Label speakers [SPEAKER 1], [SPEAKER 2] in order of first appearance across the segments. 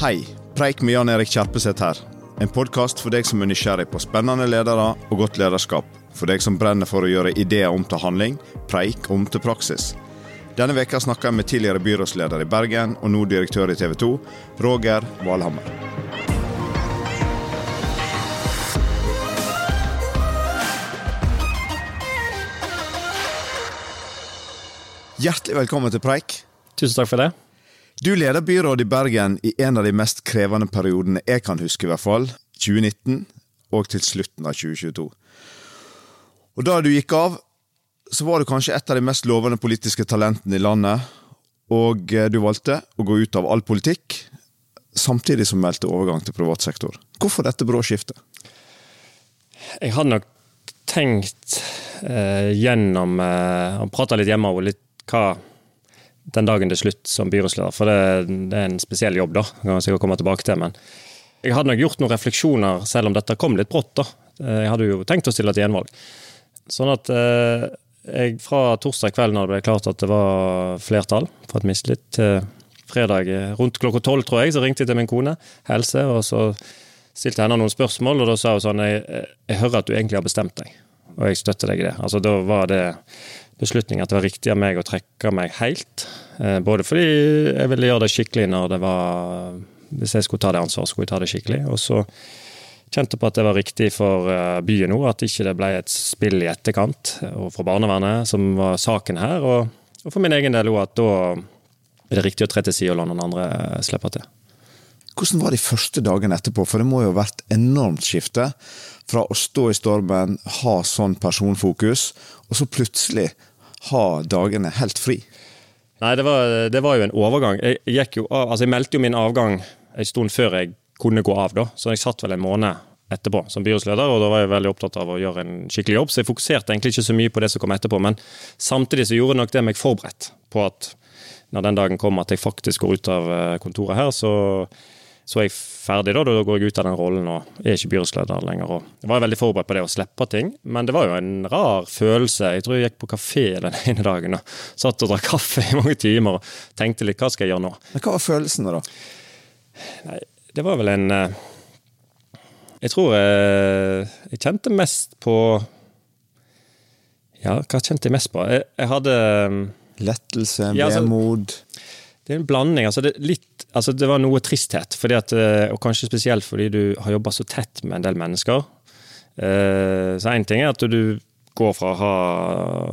[SPEAKER 1] Hei, Preik med Jan Erik Kjerpeseth her. En podkast for deg som er nysgjerrig på spennende ledere og godt lederskap. For deg som brenner for å gjøre ideer om til handling, preik om til praksis. Denne veka snakker jeg med tidligere byrådsleder i Bergen og nå direktør i TV 2, Roger Valhammer. Hjertelig velkommen til Preik.
[SPEAKER 2] Tusen takk for det.
[SPEAKER 1] Du leder byrådet i Bergen i en av de mest krevende periodene jeg kan huske, i hvert fall. 2019 og til slutten av 2022. Og Da du gikk av, så var du kanskje et av de mest lovende politiske talentene i landet. Og du valgte å gå ut av all politikk, samtidig som meldte overgang til privat sektor. Hvorfor dette brå skiftet?
[SPEAKER 2] Jeg hadde nok tenkt eh, gjennom eh, og prata litt hjemme og litt hva den dagen det er slutt som byrådsleder, for det, det, er en spesiell jobb, da. kan jeg sikkert komme tilbake til, men Jeg hadde nok gjort noen refleksjoner, selv om dette kom litt brått. da. Jeg hadde jo tenkt å stille til gjenvalg. Sånn at eh, jeg fra torsdag kveld, når det ble klart at det var flertall for et mistillit, til fredag rundt klokka tolv, tror jeg, så ringte jeg til min kone, Helse, og så stilte henne noen spørsmål, og da sa hun sånn jeg, jeg hører at du egentlig har bestemt deg, og jeg støtter deg i det. Altså, Da var det beslutning at det var riktig av meg å trekke meg helt. Eh, både fordi jeg ville gjøre det skikkelig når det var Hvis jeg skulle ta det ansvaret, skulle jeg ta det skikkelig. Og så kjente på at det var riktig for eh, byen nå, at ikke det ble et spill i etterkant, og for barnevernet, som var saken her. Og, og for min egen del òg, at da er det riktig å tre til side og la noen andre slippe til.
[SPEAKER 1] Hvordan var de første dagene etterpå? For det må jo ha vært enormt skifte fra å stå i stormen, ha sånn personfokus, og så plutselig ha dagene helt fri?
[SPEAKER 2] Nei, det var, det var jo en overgang. Jeg, jo, altså jeg, meldte jo min avgang en stund før jeg kunne gå av, da. Så jeg satt vel en måned etterpå som byrådsleder, og da var jeg veldig opptatt av å gjøre en skikkelig jobb. Så jeg fokuserte egentlig ikke så mye på det som kom etterpå, men samtidig så gjorde nok det meg forberedt på at når den dagen kom at jeg faktisk går ut av eh, kontoret her, så så er jeg ferdig, da. Da går jeg ut av den rollen og er ikke byrådsleder lenger. Og jeg var veldig forberedt på det å slippe ting, men det var jo en rar følelse. Jeg tror jeg gikk på kafé den ene dagen og satt og drakk kaffe i mange timer og tenkte litt hva skal jeg gjøre nå.
[SPEAKER 1] Men Hva var følelsen da?
[SPEAKER 2] Nei, det var vel en eh, Jeg tror jeg, eh, jeg kjente mest på Ja, hva kjente jeg mest på? Jeg, jeg hadde eh,
[SPEAKER 1] Lettelse, vemod? Ja,
[SPEAKER 2] altså, det er en blanding. altså det, litt, altså det var noe tristhet. At, eh, og kanskje spesielt fordi du har jobba så tett med en del mennesker. Eh, så én ting er at du går fra å ha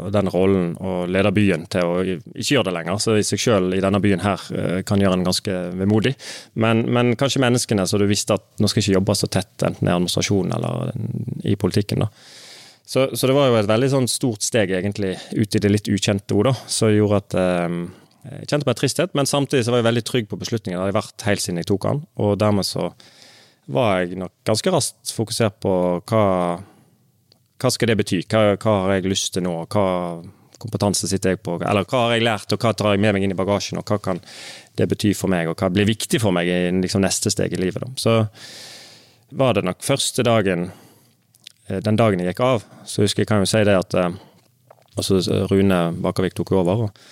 [SPEAKER 2] den rollen og lede byen til å ikke gjøre det lenger. Så i seg sjøl i denne byen her eh, kan gjøre en ganske vemodig. Men, men, kanskje menneskene så du visste at nå skal ikke jobbe så tett, enten i administrasjonen eller i politikken. da. Så, så, det var jo et veldig sånn stort steg egentlig ut i det litt ukjente da, som gjorde at eh, jeg kjente på en tristhet, men samtidig så var jeg veldig trygg på beslutningen. Det hadde vært helt siden jeg tok den. Og dermed så var jeg nok ganske raskt fokusert på hva, hva skal det bety? Hva, hva, har jeg lyst til nå? Hva kompetanse sitter jeg på? Eller hva har jeg lært, og hva tar jeg med meg inn i bagasjen? Og hva kan det bety for meg, og hva blir viktig for meg i liksom, neste steg i livet? Da. Så var det nok første dagen eh, Den dagen jeg gikk av, så husker jeg kan jo si det at eh, altså Rune Bakervik tok over. og,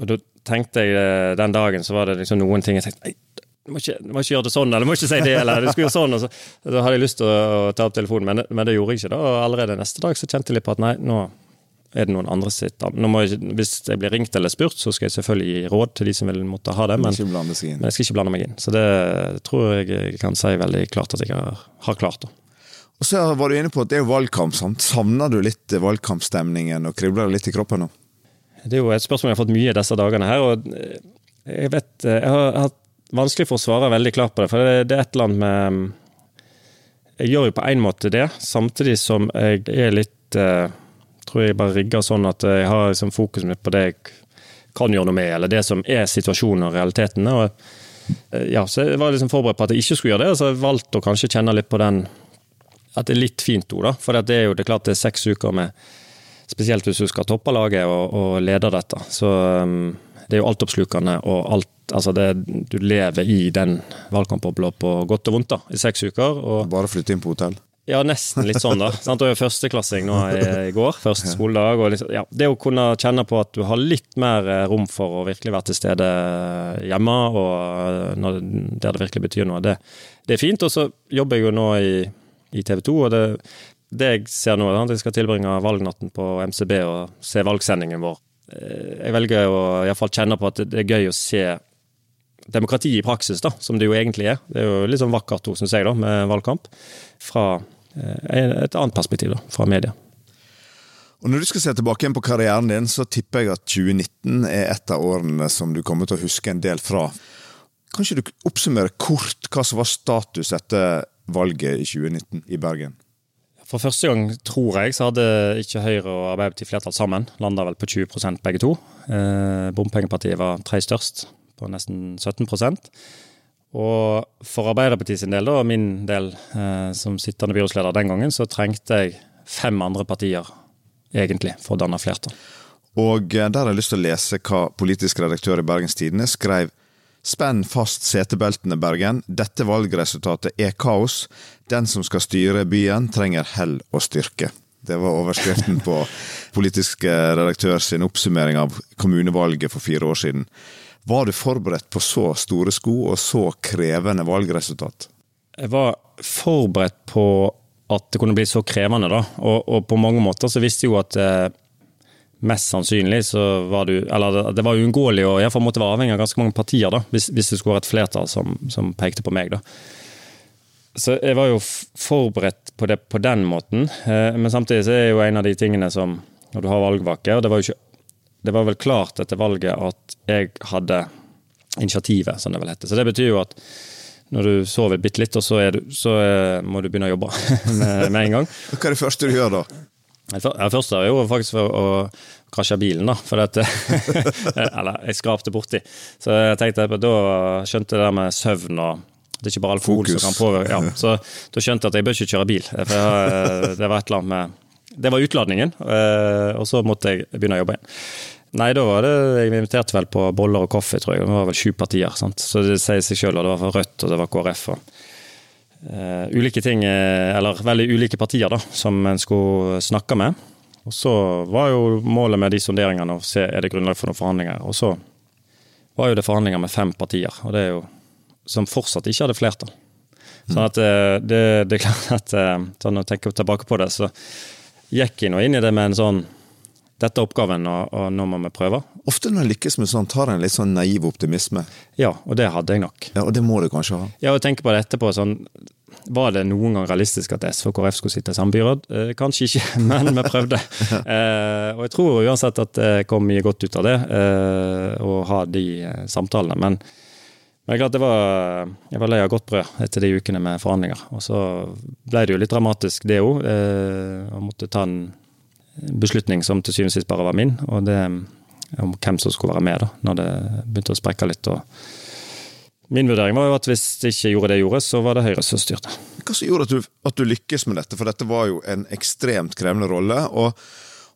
[SPEAKER 2] og da tenkte jeg eh, den dagen, så var det liksom noen ting jeg tenkte du må, ikke, du må ikke gjøre det sånn, eller du må ikke si det, eller du skulle gjøre sånn. Så, da hadde jeg lyst til å, å ta opp telefonen, men, men, det gjorde jeg ikke. da, og Allerede neste dag så kjente jeg litt på at nei, nå er det noen andre sitt jeg, Hvis jeg blir ringt eller spurt, så skal jeg selvfølgelig gi råd til de som vil måtte ha det, men, men jeg skal ikke blande meg inn. Så det tror jeg jeg kan si veldig klart at jeg har, har klart. da.
[SPEAKER 1] Og så var du inne på at det er valgkamp. Sant? Savner du litt valgkampstemningen og kribler det litt i kroppen nå?
[SPEAKER 2] Det er jo et spørsmål jeg har fått mye disse dagene her. og Jeg vet, jeg har hatt vanskelig for å svare veldig klart på det. For det er et eller annet med Jeg gjør jo på en måte det, samtidig som jeg er litt eh, tror jeg bare rigger sånn at jeg har liksom fokuset mitt på det jeg kan gjøre noe med, eller det som er situasjonen og realiteten. Og, eh, ja, så jeg var liksom forberedt på at jeg ikke skulle gjøre det, så jeg valgte å kanskje kjenne litt på den At det er litt fint ord, da. For det er jo det er klart det er seks uker med Spesielt hvis du skal toppe laget og, og lede dette. Så um, det er jo altoppslukende og alt Altså det, du lever i den valgkampbobla på godt og vondt da, i seks uker. Og,
[SPEAKER 1] Bare flytte inn på hotell?
[SPEAKER 2] Ja, nesten litt sånn, da. Sant? Og førsteklassing nå i, i går. Første skoledag. Liksom, ja, det å kunne kjenne på at du har litt mer eh, rom for å virkelig være til stede hjemme, og eh, når, der det virkelig betyr noe, det, det er fint. Og så jobber jeg jo nå i, i TV 2, og det, det jeg ser nå, er at jeg skal tilbringe valgnatten på MCB og se valgsendingen vår. Eh, jeg velger å iallfall kjenne på at det er gøy å se demokrati i praksis, da, som det jo egentlig er. Det er jo litt sånn vakkert ord, syns jeg, da, med valgkamp. Fra Eh, et annet perspektiv da, fra media.
[SPEAKER 1] Og Når du skal se tilbake igjen på karrieren din, så tipper jeg at 2019 er et av årene som du kommer til å huske en del fra. Kan ikke du oppsummere kort hva som var status etter valget i 2019 i Bergen?
[SPEAKER 2] For første gang, tror jeg, så hadde ikke Høyre og Arbeiderpartiet flertall sammen. Landa vel på 20% begge to. Eh, bompengepartiet var tre størst, på nesten 17 og for Arbeiderpartiet sin del, og min del eh, som sittende byrådsleder den gangen, så trengte jeg fem andre partier egentlig for å danne flertall.
[SPEAKER 1] Og eh, der har jeg lyst til å lese hva politisk redaktør i Bergens Tidende skrev. Spenn fast setebeltene, Bergen. Dette valgresultatet er kaos. Den som skal styre byen, trenger hell og styrke. Det var overskriften på politisk redaktør sin oppsummering av kommunevalget for fire år siden. Var du forberedt på så store sko og så krevende valgresultat?
[SPEAKER 2] Jeg var forberedt på at det kunne bli så krevende, da. Og, og på mange måter så visste jeg jo at eh, mest sannsynlig så var du Eller det var uunngåelig å iallfall måtte være avhengig av ganske mange partier, da, hvis, hvis det skulle være et flertall som, som, pekte på meg, da. Så jeg var jo forberedt på det på den måten. Eh, men samtidig så er jo en av de tingene som Når du har valgvake, og det var jo ikke det var vel klart etter valget at jeg hadde initiativet, som det vel heter. Så det betyr jo at når du sover bitte litt, og så, du, så er, må du begynne å jobbe med, med, en gang.
[SPEAKER 1] Hva er det første du gjør da?
[SPEAKER 2] Det første er jo faktisk for å krasje bilen, da. For dette eller jeg skrapte borti. Så jeg tenkte, da skjønte jeg det med søvn og det er ikke bare alkohol Fokus. som kan påvirke. Ja, så da skjønte jeg at jeg bør ikke kjøre bil. For jeg, det var et eller annet med det var utladningen, eh, og så måtte jeg begynne å jobbe igjen. Nei, da var det Jeg inviterte vel på boller og kaffe, tror jeg. Det var vel sju partier. Sant? Så det sier seg sjøl. Og det var for Rødt, og det var KrF. og Ulike ting, eh, eller veldig ulike partier, da, som en skulle snakke med. Og så var jo målet med de sonderingene å se er det grunnlag for noen forhandlinger. Og så var jo det forhandlinger med fem partier, og det er jo som fortsatt ikke hadde flertall. Sånn at det, det er klart at sånn Når jeg tilbake på det, så gikk jeg nå inn i det med en sånn dette er oppgaven, og, og nå må vi prøve.
[SPEAKER 1] Ofte når en lykkes med sånt, har en litt sånn naiv optimisme.
[SPEAKER 2] Ja, og det hadde jeg nok.
[SPEAKER 1] Ja, Og det må du kanskje ha?
[SPEAKER 2] Ja, og tenke på det etterpå. sånn, Var det noen gang realistisk at SV og KrF skulle sitte i samme byråd? Eh, kanskje ikke, men vi prøvde. eh, og jeg tror uansett at det kom mye godt ut av det, eh, å ha de eh, samtalene. men men klart det var, jeg var lei av godt brød etter de ukene med forhandlinger. Og så ble det jo litt dramatisk, det òg. Eh, å måtte ta en beslutning som til syvende og sist bare var min. Og det om hvem som skulle være med da, når det begynte å sprekke litt. og Min vurdering var jo at hvis det ikke gjorde det jeg gjorde, så var det Høyre som styrte.
[SPEAKER 1] Hva som gjorde at du, at du lykkes med dette? For dette var jo en ekstremt krevende rolle. og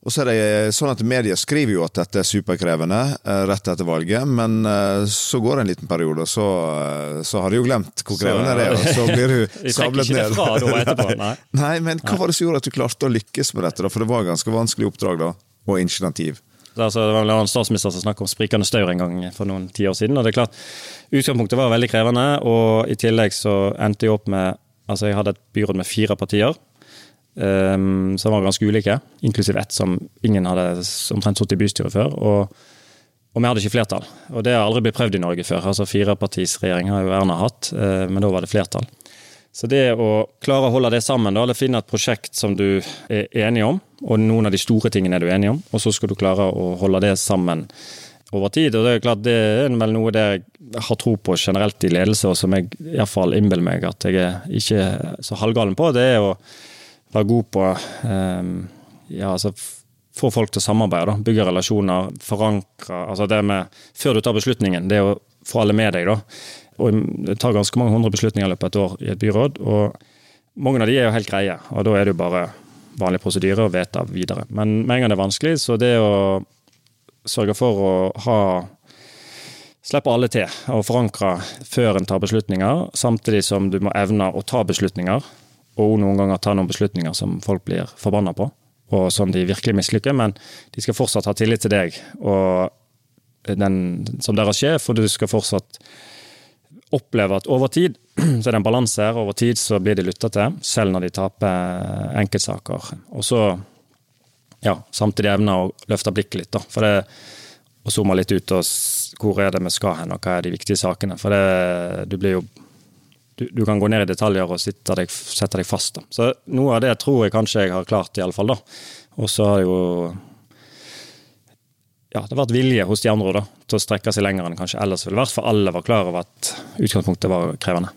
[SPEAKER 1] og så er det sånn at Media skriver jo at dette er superkrevende eh, rett etter valget, men eh, så går det en liten periode, og så, eh, så har de jo glemt hvor krevende det er, og så blir du sablet ned.
[SPEAKER 2] Fra, da, etterpå, nei.
[SPEAKER 1] nei, men hva var det som gjorde at du klarte å lykkes med dette? da? For det var et ganske vanskelig oppdrag da, og initiativ.
[SPEAKER 2] Altså, det var en statsminister som snakket om sprikende staur en gang for noen tiår siden. og det er klart, Utgangspunktet var veldig krevende, og i tillegg så endte jeg opp med Altså, jeg hadde et byråd med fire partier um, som var ganske ulike, inklusiv ett som ingen hadde omtrent sittet i bystyret før. Og, og, vi hadde ikke flertall. Og det har aldri blitt prøvd i Norge før. altså Firepartisregjering har jo Erna hatt, uh, men da var det flertall. Så det å klare å holde det sammen, da, eller finne et prosjekt som du er enig om, og noen av de store tingene er du enig om, og så skal du klare å holde det sammen over tid. og Det er klart det er vel noe det jeg har tro på generelt i ledelse, og som jeg iallfall innbiller meg at jeg er ikke så halvgalen på. det er å være god på um, ja, altså få folk til å samarbeide, da. bygge relasjoner, forankre altså det med, Før du tar beslutningen, det er å få alle med deg. da. Og Det tar ganske mange hundre beslutninger i løpet av et år i et byråd. og Mange av de er jo helt greie, og da er det jo bare vanlig prosedyre å vedta videre. Men med en gang det er vanskelig, så det å sørge for å ha Slippe alle til og forankre før en tar beslutninger, samtidig som du må evne å ta beslutninger og noen ganger ta noen beslutninger som folk blir forbanna på, og som de virkelig mislykker, men de skal fortsatt ha tillit til deg og den, som deres sjef, og du skal fortsatt oppleve at over tid så er det en balanse her. Over tid så blir de lytta til, selv når de taper enkeltsaker. Og så ja, samtidig evne å løfte blikket litt, da. For det, å zoome litt ut og hvor er det vi skal hen, og hva er de viktige sakene. For det, du blir jo du, du, kan gå ned i detaljer og sette deg, sette deg fast. Da. Så noe av det tror jeg kanskje jeg har klart, iallfall. Og så har jo ja, det har vært vilje hos de andre da, til å strekke seg lenger enn kanskje ellers ville vært, for alle var klar over at utgangspunktet var krevende.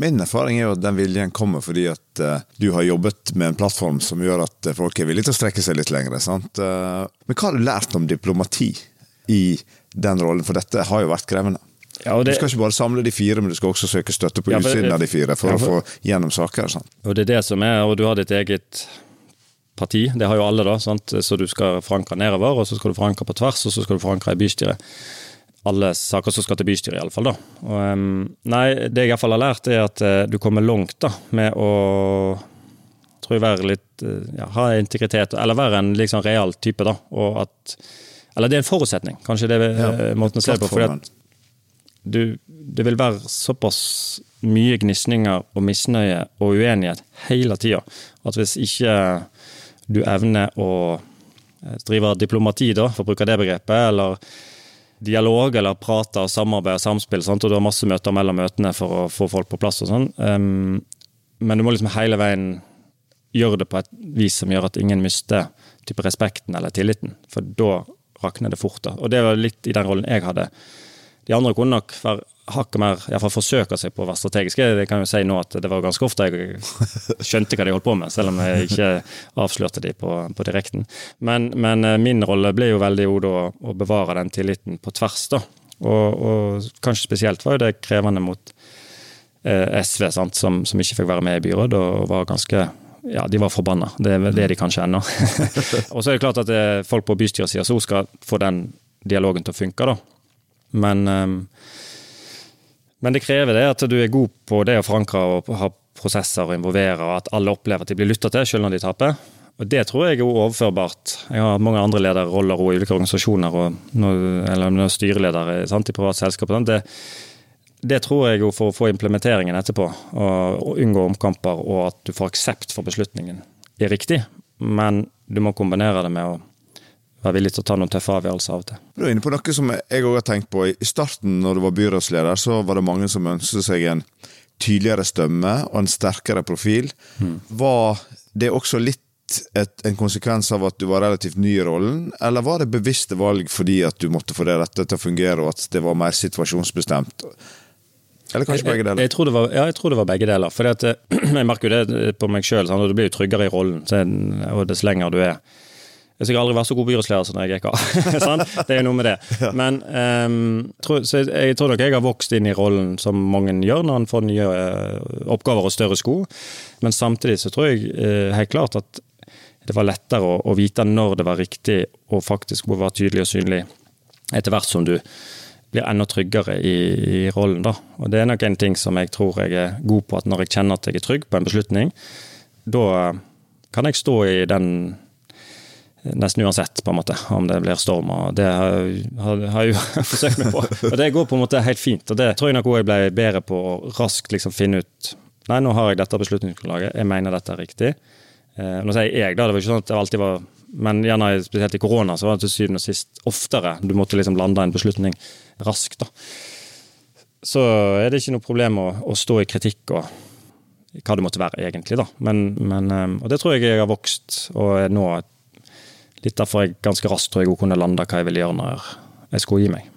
[SPEAKER 1] Min erfaring er jo at den viljen kommer fordi at uh, du har jobbet med en plattform som gjør at folk er villige til å strekke seg litt lenger. Sant? Uh, men hva har du lært om diplomati i den rollen, for dette har jo vært krevende? Ja, det, du skal ikke bare samle de fire, men du skal også søke støtte på ja, utsiden av de fire for, ja, for, å få gjennom saker. Sant?
[SPEAKER 2] Og det er det som er, og du har ditt eget parti. Det har jo alle, da. Sant? Så du skal forankre nedover, og så skal du forankre på tvers, og så skal du forankre i bystyret. Alle saker som skal til bystyret, iallfall. um, nei, det jeg iallfall har lært, er at uh, du kommer langt da, med å tror jeg være litt uh, ja, Ha integritet, eller være en liksom real type, da. Og at Eller det er en forutsetning, kanskje det er ja, uh, måten å se på. fordi at du, det vil være såpass mye gnisninger og misnøye og uenighet hele tida at hvis ikke du evner å eh, drive diplomati, da, for å bruke det begrepet, eller dialog eller prate og samarbeid og samspill, sant? og du har masse møter mellom møtene for å få folk på plass og sånn. Um, men du må liksom hele veien gjøre det på et vis som gjør at ingen mister respekten eller tilliten, for da rakner det fort. da. Og det var litt i den rollen jeg hadde. De andre kunne nok være hakket mer, iallfall forsøke seg på å være strategiske. Det kan jo si nå at det var ganske ofte jeg skjønte hva de holdt på med, selv om jeg ikke avslørte de på, på direkten. Men, men, eh, min rolle ble jo veldig jo da å bevare den tilliten på tvers, da. Og, og kanskje spesielt var jo det krevende mot eh, SV, sant, som, som, ikke fikk være med i byrådet, og var ganske ja, de var forbanna. Det, er det de kanskje ennå. og så er det klart at det, eh, folk på bystyresida så skal få den dialogen til å funke, da. Men, ehm, men det krever det at du er god på det å forankre og ha prosesser og involvere, og at alle opplever at de blir lytta til, selv når de taper. Og Det tror jeg er overførbart. Jeg har mange andre lederroller i ulike organisasjoner, og noe, eller styreleder i private selskaper. Det, det tror jeg jo for å få implementeringen etterpå, og, og unngå omkamper, og at du får aksept for beslutningen, er riktig. Men du må kombinere det med å være villig til å ta noen tøffe avgjørelser av og til.
[SPEAKER 1] Du er inne på noe som jeg òg har tenkt på. I starten, når du var byrådsleder, så var det mange som ønsket seg en tydeligere stemme og en sterkere profil. Mm. Var det også litt et, en konsekvens av at du var relativt ny i rollen, eller var det bevisste valg fordi at du måtte få det rette til å fungere, og at det var mer situasjonsbestemt? Eller kanskje begge deler?
[SPEAKER 2] Jeg, jeg, tror, det var, ja, jeg tror det var begge deler. For jeg merker jo det på meg sjøl, du blir jo tryggere i rollen og dess lenger du er jeg skal aldri være så god byrådsleder som jeg gikk av. det er jo noe med det. Men um, tror, jeg tror nok jeg har vokst inn i rollen som mange gjør når en får nye uh, oppgaver og større sko. Men samtidig så tror jeg uh, helt klart at det var lettere å, å, vite når det var riktig og faktisk må være tydelig og synlig, etter hvert som du blir enda tryggere i, i rollen. da. Og Det er nok en ting som jeg tror jeg er god på, at når jeg kjenner at jeg er trygg på en beslutning, da kan jeg stå i den nesten uansett, på en måte, om det blir stormer. Det har, jeg jo forsøkt meg på. Og det går på en måte helt fint. og Det tror jeg nok også jeg ble bedre på å raskt liksom finne ut Nei, nå har jeg dette beslutningsgrunnlaget, jeg mener dette er riktig. Eh, nå sier jeg da, det var ikke sånn at det alltid var Men gjerne spesielt i korona så var det til syvende og sist oftere du måtte liksom lande en beslutning raskt. da. Så er det ikke noe problem å, å stå i kritikk og hva det måtte være, egentlig. da. Men, men, eh, og det tror jeg jeg har vokst og er nå et litt derfor jeg ganske raskt tror jeg kunne lande hva jeg ville gjøre når jeg skulle gi meg.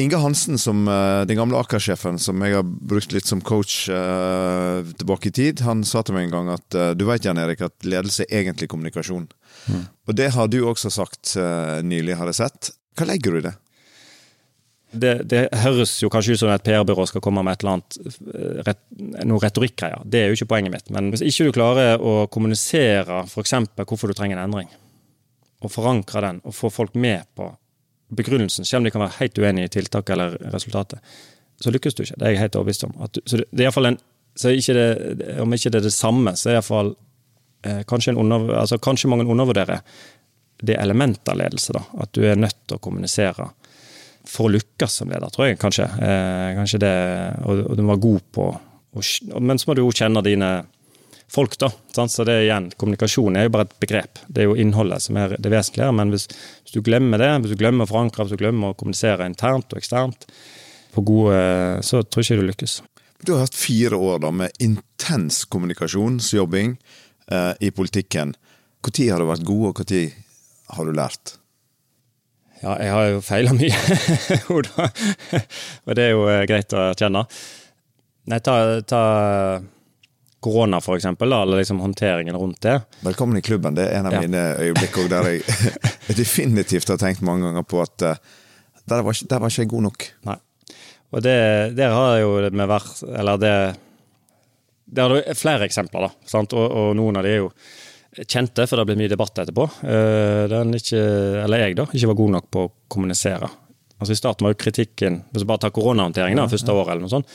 [SPEAKER 1] Inge Hansen, som uh, den gamle Aker-sjefen, som jeg har brukt litt som coach uh, tilbake i tid, han sa til meg en gang at uh, du vet Jan Erik, at ledelse er egentlig kommunikasjon. Mm. Og det har du også sagt nylig, har jeg sett. Hva legger du i det?
[SPEAKER 2] Det, det, høres jo kanskje ut som et PR-byrå skal komme med et eller annet ret, noe retorikkgreier. Det er jo ikke poenget mitt. Men hvis ikke du klarer å kommunisere f.eks. hvorfor du trenger en endring, og forankre den og få folk med på begrunnelsen, selv om de kan være helt uenige i tiltaket eller resultatet, så lykkes du ikke. Det er jeg helt overbevist om. Du, så det, er iallfall en så ikke det, om ikke det er det samme, så er iallfall eh, kanskje, altså, kanskje mange undervurderer det elementet av ledelse. da, At du er nødt til å kommunisere for å lykkes som leder, tror jeg kanskje. Eh, kanskje det, og, og du må være god på og, Men så må du jo kjenne dine folk, da. Sant? Så det er igjen, Kommunikasjon er jo bare et begrep. Det er jo innholdet som er det vesentlige. Men hvis, hvis du glemmer det, hvis du glemmer å forankre, hvis du glemmer å kommunisere internt og eksternt, på gode, så tror jeg ikke du lykkes.
[SPEAKER 1] Du har hatt fire år da med intens kommunikasjonsjobbing eh, i politikken. Når har du vært god, og når har du lært?
[SPEAKER 2] Ja, jeg har jo feila mye, og det er jo eh, greit å erkjenne. Nei, ta, ta korona, for eksempel, eller liksom håndteringen rundt det.
[SPEAKER 1] Velkommen i klubben. Det er en av ja. mine øyeblikk der jeg definitivt har tenkt mange ganger på at uh, der, var, der var ikke jeg god nok.
[SPEAKER 2] Nei. Og det, der har jo vi vært Eller det Der har du flere eksempler, da. Sant? Og, og noen av de er jo kjente, for det ble mye debatt etterpå. Uh, den ikke, eller jeg, da, ikke var god nok på å kommunisere. Altså I starten var jo kritikken Hvis du bare tar koronahåndteringen, da, første året, eller noe sånt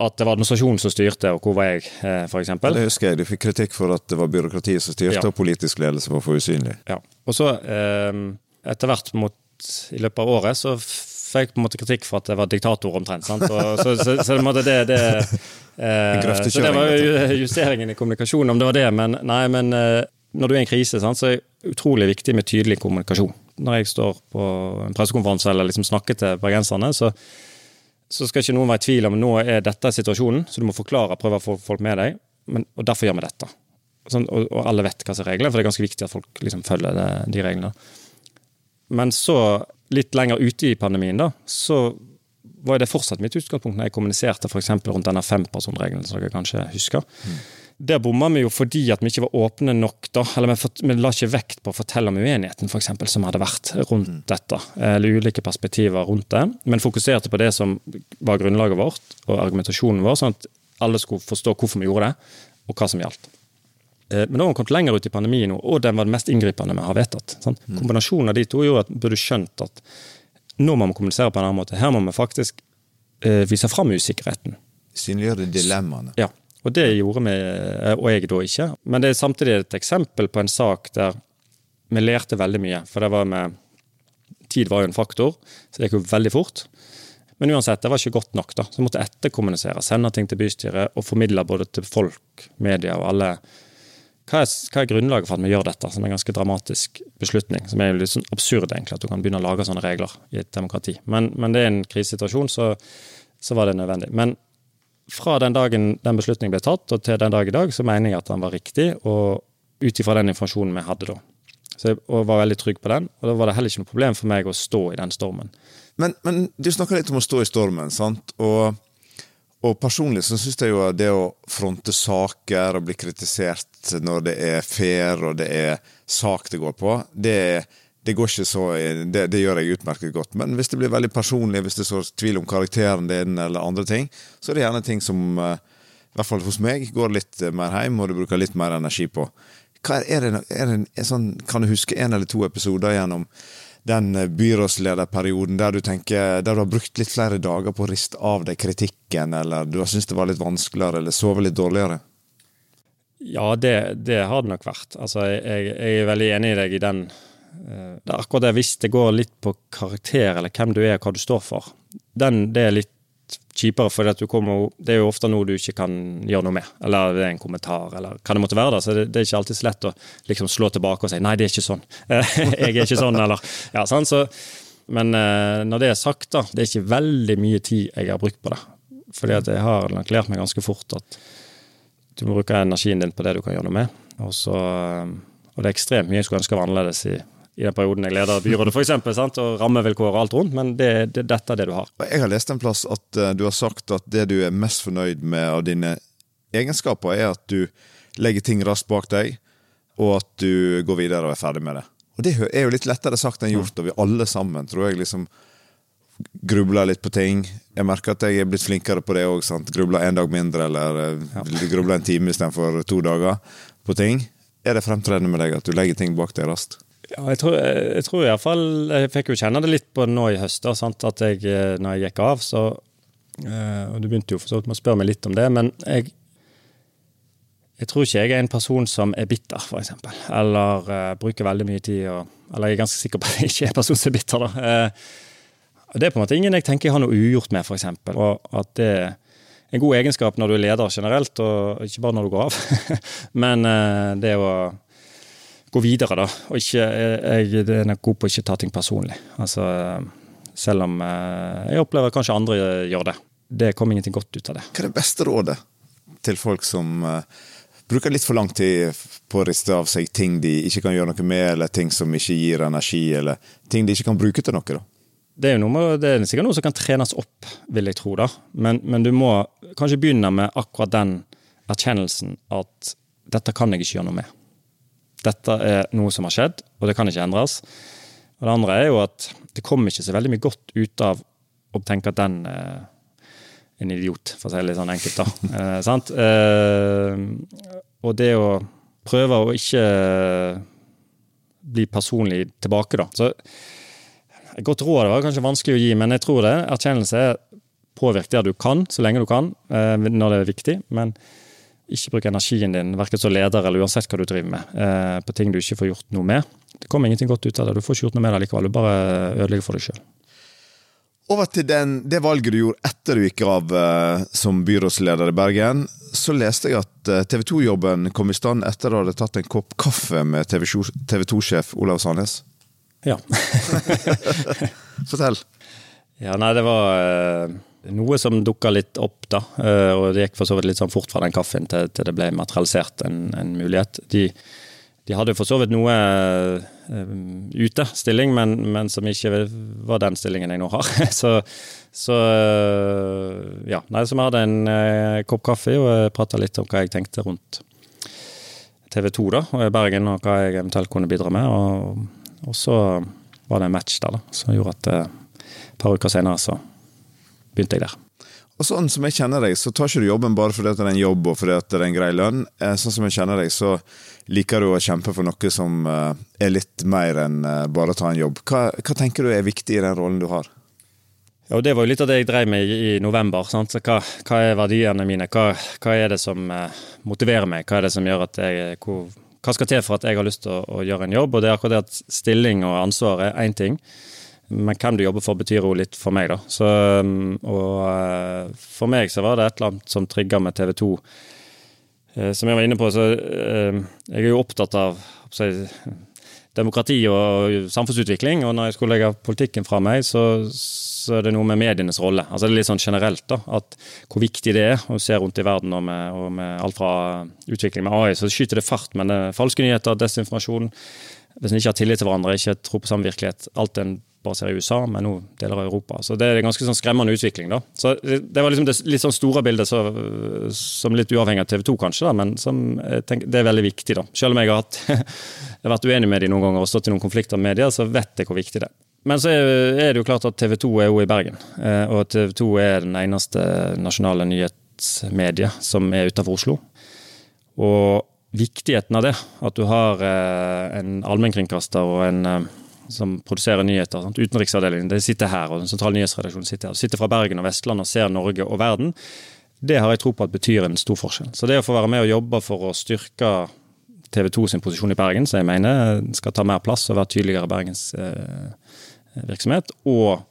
[SPEAKER 2] at det var administrasjonen som styrte, og hvor var jeg, eh, f.eks.
[SPEAKER 1] Det husker jeg. Du fikk kritikk for at det var byråkratiet som styrte, ja. og politisk ledelse var for usynlig.
[SPEAKER 2] Ja. Og så, eh, etter hvert mot, i løpet av året, så fikk jeg på en måte kritikk for at jeg var diktator, omtrent. sant? Og, så, så, så, det, det, det eh, Så det var justeringen i kommunikasjonen, om det var det. Men nei, men eh, når du er i en krise, sant, så er det utrolig viktig med tydelig kommunikasjon. Når jeg står på en pressekonferanse eller liksom snakker til bergenserne, så så skal ikke noen være i tvil om nå er dette situasjonen, så du må forklare prøve å få folk med deg. Men, og derfor gjør vi dette. Sånn, og, og, alle vet hva som er reglene, for det er ganske viktig at folk liksom følger det, de reglene. Men så, litt lenger ute i pandemien, da, så var det fortsatt mitt utgangspunkt når jeg kommuniserte f.eks. rundt denne fempersonregelen, som dere kanskje husker. Mm. Der bomma vi jo fordi at vi ikke var åpne nok. da, eller Vi, vi la ikke vekt på å fortelle om uenigheten for eksempel, som hadde vært rundt mm. dette. Eller ulike perspektiver rundt det. Men fokuserte på det som var grunnlaget vårt og argumentasjonen vår, sånn at alle skulle forstå hvorfor vi gjorde det, og hva som gjaldt. Eh, men da har vi kommet lenger ut i pandemien, og den var det mest inngripende vi har vedtatt. Sånn. Kombinasjonen av de to gjorde at vi burde skjønt at nå må vi kommunisere på en annen måte. Her må vi faktisk eh, vise fram usikkerheten.
[SPEAKER 1] Synliggjøre dilemmaene.
[SPEAKER 2] Ja. Og det gjorde vi, eh, og jeg da ikke. Men det er samtidig et eksempel på en sak der vi lærte veldig mye. For det var med Tid var jo en faktor, så det gikk jo veldig fort. Men uansett, det var ikke godt nok. da. Så vi måtte etterkommunisere, sende ting til bystyret og formidle både til folk, media og alle. Hva er, hva er, grunnlaget for at vi gjør dette, som er en ganske dramatisk beslutning? Som er jo litt sånn absurd, egentlig, at du kan begynne å lage sånne regler i et demokrati. Men, men det er en krisesituasjon, så, så var det nødvendig. Men fra den dagen den beslutningen ble tatt, og til den dag i dag, så mener jeg at den var riktig, og ut ifra den informasjonen vi hadde da. Så jeg var veldig trygg på den, og da var det heller ikke noe problem for meg å stå i den stormen.
[SPEAKER 1] Men, men du snakker litt om å stå i stormen, sant? Og, og personlig så syns jeg jo det å fronte saker og bli kritisert når det er fair og det er sak det går på, det er det går ikke så det, det, gjør jeg utmerket godt. Men hvis det blir veldig personlig, hvis det sår tvil om karakteren din eller andre ting, så er det gjerne ting som, eh, i hvert fall hos meg, går litt eh, mer hjem, og du bruker litt mer energi på. Hva er det, er det sånn, Kan du huske en eller to episoder gjennom den eh, byrådslederperioden der du tenker, der du har brukt litt flere dager på å riste av deg kritikken, eller du har syntes det var litt vanskeligere, eller sove litt dårligere?
[SPEAKER 2] Ja, det, det har det nok vært. Altså, jeg, jeg er veldig enig i deg i den Eh, det er akkurat det hvis det går litt på karakter, eller hvem du er, hva du står for. Den, det er litt kjipere, for det er jo ofte noe du ikke kan gjøre noe med. Eller det er en kommentar, eller hva det måtte være. da, så Det, det er ikke alltid så lett å liksom slå tilbake og si 'nei, det er ikke sånn'. jeg er ikke sånn, eller ja, sånn, så, Men eh, når det er sagt, da, det er ikke veldig mye tid jeg har brukt på det. Fordi jeg har nok lært meg ganske fort at du må bruke energien din på det du kan gjøre noe med. Og, så, eh, og det er ekstremt mye jeg skulle ønske var annerledes i i den perioden jeg leder byrådet, f.eks., og rammevilkår og alt rundt, men det, det, dette er det du har.
[SPEAKER 1] Jeg har lest en plass at uh, du har sagt at det du er mest fornøyd med av dine egenskaper, er at du legger ting raskt bak deg, og at du går videre og er ferdig med det. Og Det er jo litt lettere sagt enn gjort, og vi alle sammen tror jeg liksom grubler litt på ting. Jeg merker at jeg er blitt flinkere på det òg. Grubler en dag mindre, eller uh, ja. grubler en time istedenfor to dager på ting. Er det fremtredende med deg at du legger ting bak deg raskt?
[SPEAKER 2] Ja, jeg tror, jeg tror fall, Jeg fikk jo kjenne det litt på nå i høst. Da, at jeg, eh, når jeg gikk av, så øh, og Du begynte jo for så vidt med å spørre meg litt om det, men jeg, jeg tror ikke jeg er en person som er bitter, f.eks. Eller uh, bruker veldig mye tid og Eller jeg er ganske sikker på at jeg ikke er en person som er bitter, da. Uh, det er på en måte ingen jeg tenker jeg har noe ugjort med, f.eks. Og at det er en god egenskap når du er leder generelt, og ikke bare når du går av. men uh, det å gå videre, da. Og ikke, jeg, jeg er god på å ikke ta ting personlig. Altså, selv om jeg opplever kanskje andre gjør det. Det kom ingenting godt ut av det.
[SPEAKER 1] Hva er det beste rådet til folk som bruker litt for lang tid på å riste av seg ting de ikke kan gjøre noe med, eller ting som ikke gir energi, eller ting de ikke kan bruke til noe? da?
[SPEAKER 2] Det er jo noe, det er sikkert noe som kan trenes opp, vil jeg tro. da. Men, men, du må kanskje begynne med akkurat den erkjennelsen at dette kan jeg ikke gjøre noe med. Dette er noe som har skjedd, og det kan ikke endres. Og Det andre er jo at det kommer ikke så veldig mye godt ut av å tenke at den er en idiot, for å si det litt sånn enkelt. da. Eh, sant? Eh, og det å prøve å ikke bli personlig tilbake, da. Så et godt råd det var kanskje vanskelig å gi, men jeg tror det. Erkjennelse er påvirk der du kan, så lenge du kan, eh, når det er viktig. Men ikke bruk energien din, verken som leder eller uansett hva du driver med, eh, på ting du ikke får gjort noe med. Det kommer ingenting godt ut av det. Du får ikke gjort noe med det likevel. Du bare ødelegger for deg sjøl.
[SPEAKER 1] Over til den, det valget du gjorde etter du gikk av uh, som byrådsleder i Bergen. Så leste jeg at uh, TV 2-jobben kom i stand etter at du hadde tatt en kopp kaffe med TV 2-sjef Olav Sandnes.
[SPEAKER 2] Ja.
[SPEAKER 1] Fortell.
[SPEAKER 2] Ja, nei, det var noe som dukka litt opp, da. og det gikk for så vidt litt sånn fort fra den kaffen til, til det ble materialisert en, en mulighet. De de hadde for så vidt noe uh, stilling, men, men, som ikke var den stillingen jeg nå har. så, så ja. Nei, så vi hadde en uh, kopp kaffe og prata litt om hva jeg tenkte rundt TV 2 da, og Bergen, og hva jeg eventuelt kunne bidra med. Og, og så var det en match der da, som gjorde at et par uker senere så begynte jeg der.
[SPEAKER 1] Og sånn som jeg kjenner deg, så tar ikke du jobben bare fordi det er en jobb og fordi det er en grei lønn. Sånn som jeg kjenner deg, så liker du å kjempe for noe som eh, er litt mer enn eh, bare å ta en jobb. Hva, hva tenker du er viktig i den rollen du har?
[SPEAKER 2] Ja, og Det var jo litt av det jeg drev med i november. Hva, hva, er verdiene mine? Hva, hva, er det som eh, motiverer meg? Hva er det som gjør at jeg hvor, Hva skal til for at jeg har lyst til å, å, gjøre en jobb? Og det er akkurat det at Stilling og ansvar er én ting. Men hvem du jobber for, betyr jo litt for meg, da. Så, um, og uh, for meg så var det et eller annet som trigga med TV 2. Uh, som jeg var inne på, så uh, jeg er jo opptatt av så, demokrati og samfunnsutvikling. Og når jeg skulle legge politikken fra meg, så, så er det noe med medienes rolle. Altså det er litt sånn generelt, da. At hvor viktig det er å se rundt i verden og med, og med alt fra utvikling med AI, så skyter det fart. Men det er falske nyheter, desinformasjon hvis en ikke har tillit til hverandre, ikke tror på samme virkelighet. Alt en bare ser i USA, men nå deler av Europa. Så det er en ganske sånn skremmende utvikling. da. Så Det var liksom det litt sånn store bildet så, som litt uavhengig av TV 2, kanskje, da, men som tenker, det er veldig viktig. da. Selv om jeg har, hatt, jeg har vært uenig med dem noen ganger og stått i noen konflikter med media, så vet jeg hvor viktig det er. Men så er det jo klart at TV 2 er jo i Bergen, eh, og TV 2 er den eneste nasjonale nyhetsmediet som er utenfor Oslo. Og viktigheten av det, at du har eh, en allmennkringkaster og en eh, som produserer nyheter. Sant? Utenriksavdelingen de sitter her, og den sentrale nyhetsredaksjonen sitter her. Du sitter fra Bergen og Vestland og ser Norge og verden. Det har jeg tro på at betyr en stor forskjell. Så det å få være med og jobbe for å styrke TV 2 sin posisjon i Bergen, som jeg mener skal ta mer plass og være tydeligere Bergens eh, virksomhet, og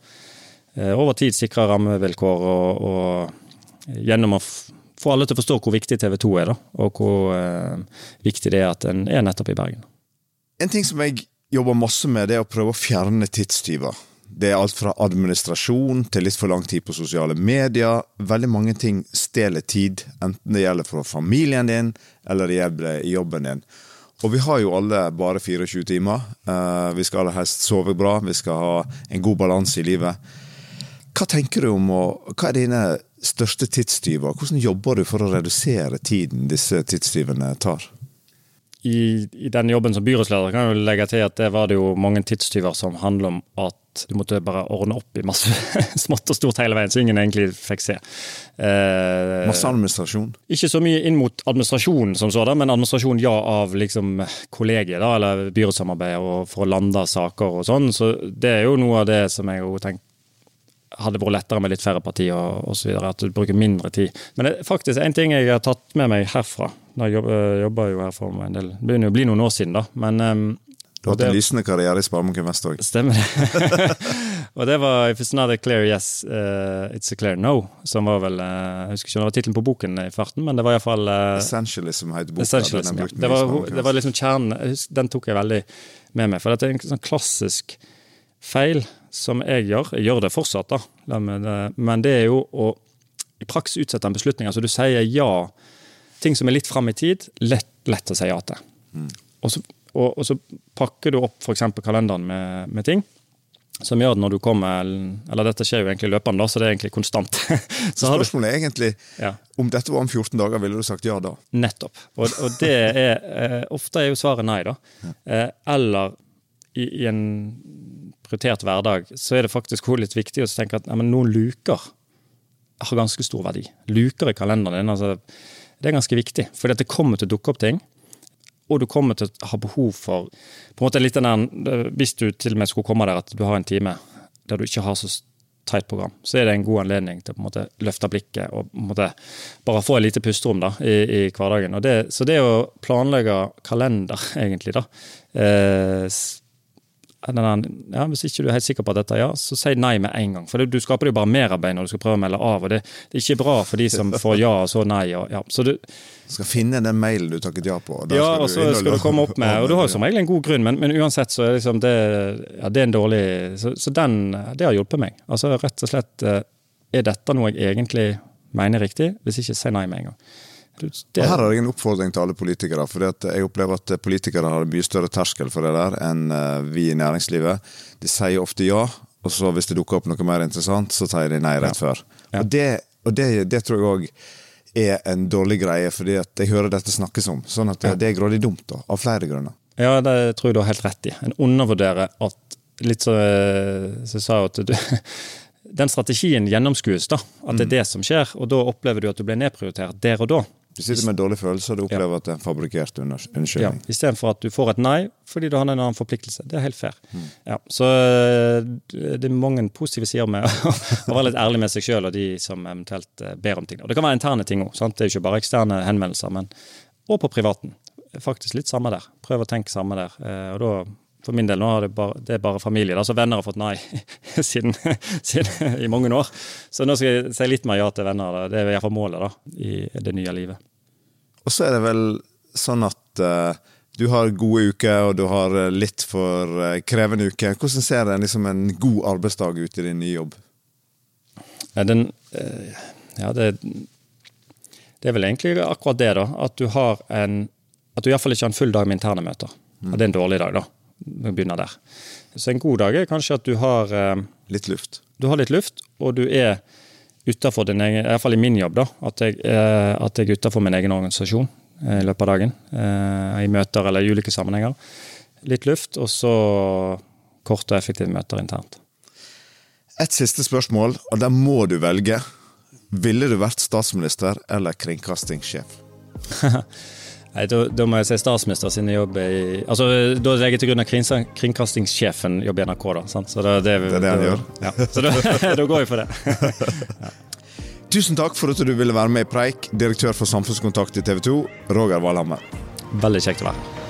[SPEAKER 2] eh, over tid sikre rammevilkår og, og gjennom å få alle til å forstå hvor viktig TV 2 er, da, og hvor eh, viktig det er at den er nettopp i Bergen.
[SPEAKER 1] En ting som jeg jobber masse med, det er å prøve å fjerne tidstyver. Det er alt fra administrasjon til litt for lang tid på sosiale medier. Veldig mange ting stjeler tid, enten det gjelder for familien din eller det gjelder jobben din. Og vi har jo alle bare 24 timer. Eh, vi skal aller helst sove bra, vi skal ha en god balanse i livet. Hva tenker du om, og hva er dine største tidstyver? Hvordan jobber du for å redusere tiden disse tidstyvene tar?
[SPEAKER 2] i, i den jobben som byrådsleder kan jeg jo legge til at det var det jo mange tidstyver som handler om at du måtte bare ordne opp i masse smått og stort hele veien, så ingen egentlig fikk se.
[SPEAKER 1] Eh, masse administrasjon?
[SPEAKER 2] Ikke så mye inn mot administrasjon som sådan, men administrasjon ja av liksom kollegiet, da, eller byrådssamarbeid og for å lande saker og sånn. Så det er jo noe av det som jeg har tenker hadde vært lettere med litt færre partier osv. At du bruker mindre tid. Men det er faktisk en ting jeg har tatt med meg herfra. Jeg jobber, jobber jo her for en del, Det begynner jo å bli noen år siden, da. Men um,
[SPEAKER 1] du har hatt en lysende karriere i Sparebanken Vest òg.
[SPEAKER 2] Stemmer det. og det var If it's not a clear yes, uh, it's a clear no. Som var vel uh, Jeg husker ikke om det var tittelen på boken i farten, men det var iallfall uh,
[SPEAKER 1] Essentialism het boka.
[SPEAKER 2] Essentialism, ja. det, var, det var liksom kjernen. Den tok jeg veldig med meg. For det er en sånn klassisk feil som jeg gjør. Jeg gjør det fortsatt, da. Men det er jo å i praksis utsette en beslutning. Altså du sier ja. Ting som er litt fram i tid, lett, lett å si ja til. Mm. Og så og, og, så pakker du opp f.eks. kalenderen med, med, ting. Som gjør at når du kommer Eller dette skjer jo egentlig løpende, så det er egentlig konstant.
[SPEAKER 1] så Spørsmålet er egentlig ja. om dette var om 14 dager, ville du sagt ja da?
[SPEAKER 2] Nettopp. Og, og det er eh, Ofte er jo svaret nei, da. Ja. Eh, eller i, i, en prioritert hverdag så er det faktisk litt viktig å tenke at ja, noen luker har ganske stor verdi. Luker i kalenderen din. altså det er ganske viktig, For det kommer til å dukke opp ting og du kommer til å ha behov for på en måte litt den der, Hvis du til og med skulle komme der at du har en time der du ikke har så tight program, så er det en god anledning til å på en måte løfte blikket og på en måte bare få et lite pusterom da, i, i hverdagen. Det, så det å planlegge kalender, egentlig, da eh, ja, Hvis ikke du er helt sikker på at dette er ja, så si nei med en gang. For det, du skaper jo bare merarbeid når du skal prøve å melde av. og det, det, er ikke bra for de som får ja og så nei. Og, ja. Så du
[SPEAKER 1] skal finne den mailen du takket ja på.
[SPEAKER 2] ja, og så skal du komme opp med Og du har jo som regel en god grunn, men, men uansett så er liksom det, ja, det er en dårlig Så, så den, det har hjulpet meg. Altså rett og slett eh, Er dette noe jeg egentlig mener riktig? Hvis ikke, si nei med en gang.
[SPEAKER 1] Det... Her har jeg en oppfordring til alle politikere. for Jeg opplever at politikere har mye større terskel for det der enn eh, vi i næringslivet. De sier ofte ja, og så hvis det dukker opp noe mer interessant, så sier de nei rett før. Ja. Og, det, og det, det, tror jeg òg er en dårlig greie, fordi jeg hører dette snakkes om. Sånn at det er grådig dumt, da, av flere grunner.
[SPEAKER 2] Ja, det tror jeg du har helt rett i. En undervurderer at Litt så, så sa jeg at du den strategien gjennomskues, da. At det er mm. det som skjer. Og da opplever du at du blir nedprioritert der og da.
[SPEAKER 1] Du sitter med en dårlig følelse, og du opplever ja. at det er en fabrikkert unnskyldning.
[SPEAKER 2] Ja, Istedenfor at du får et nei fordi du har en annen forpliktelse. Det er helt fair. Mm. Ja, så eh, det er mange positive sider med å være litt ærlig med seg sjøl og de som eventuelt eh, ber om ting. Og det kan være interne ting òg. Det er jo ikke bare eksterne henvendelser, men og på privaten. Faktisk litt samme der. Prøv å tenke samme der. Eh, og da for min del nå er det bare, det er bare familie. Altså Venner har fått nei siden, siden, i mange år. Så nå skal jeg si litt mer ja til venner. Det er iallfall målet da, i det nye livet.
[SPEAKER 1] Og så er det vel sånn at uh, du har gode uker, og du har eh, litt for uh, krevende uker. Hvordan ser det liksom en god arbeidsdag ut i din nye jobb?
[SPEAKER 2] Den, uh, ja, det, det er vel egentlig akkurat det, da. At du har en At du iallfall ikke har en full dag med interne møter. Mm. det er en dårlig dag, da. Vi begynner der. Så en god dag er kanskje at du har
[SPEAKER 1] Litt luft.
[SPEAKER 2] Du har litt luft, og du er utafor din egen Iallfall i min jobb, da. At jeg, eh, at jeg er utafor min egen organisasjon eh, i løpet av dagen. Eh, I møter eller i ulike sammenhenger. Litt luft, og så kort og effektive møter internt.
[SPEAKER 1] Et siste spørsmål, og der må du velge. Ville du vært statsminister eller kringkastingssjef?
[SPEAKER 2] Nei, da, da, må jeg si statsminister sin jobb i altså, Da legger jeg til grunn at kringkastingssjefen jobber i NRK. da, sant? Så
[SPEAKER 1] det, det, det er det han gjør?
[SPEAKER 2] Ja, så da, da, går jeg for det.
[SPEAKER 1] ja. Tusen takk for at du ville være med i Preik, direktør for samfunnskontakt i TV 2, Roger Valhammer.
[SPEAKER 2] Veldig kjekt å være her.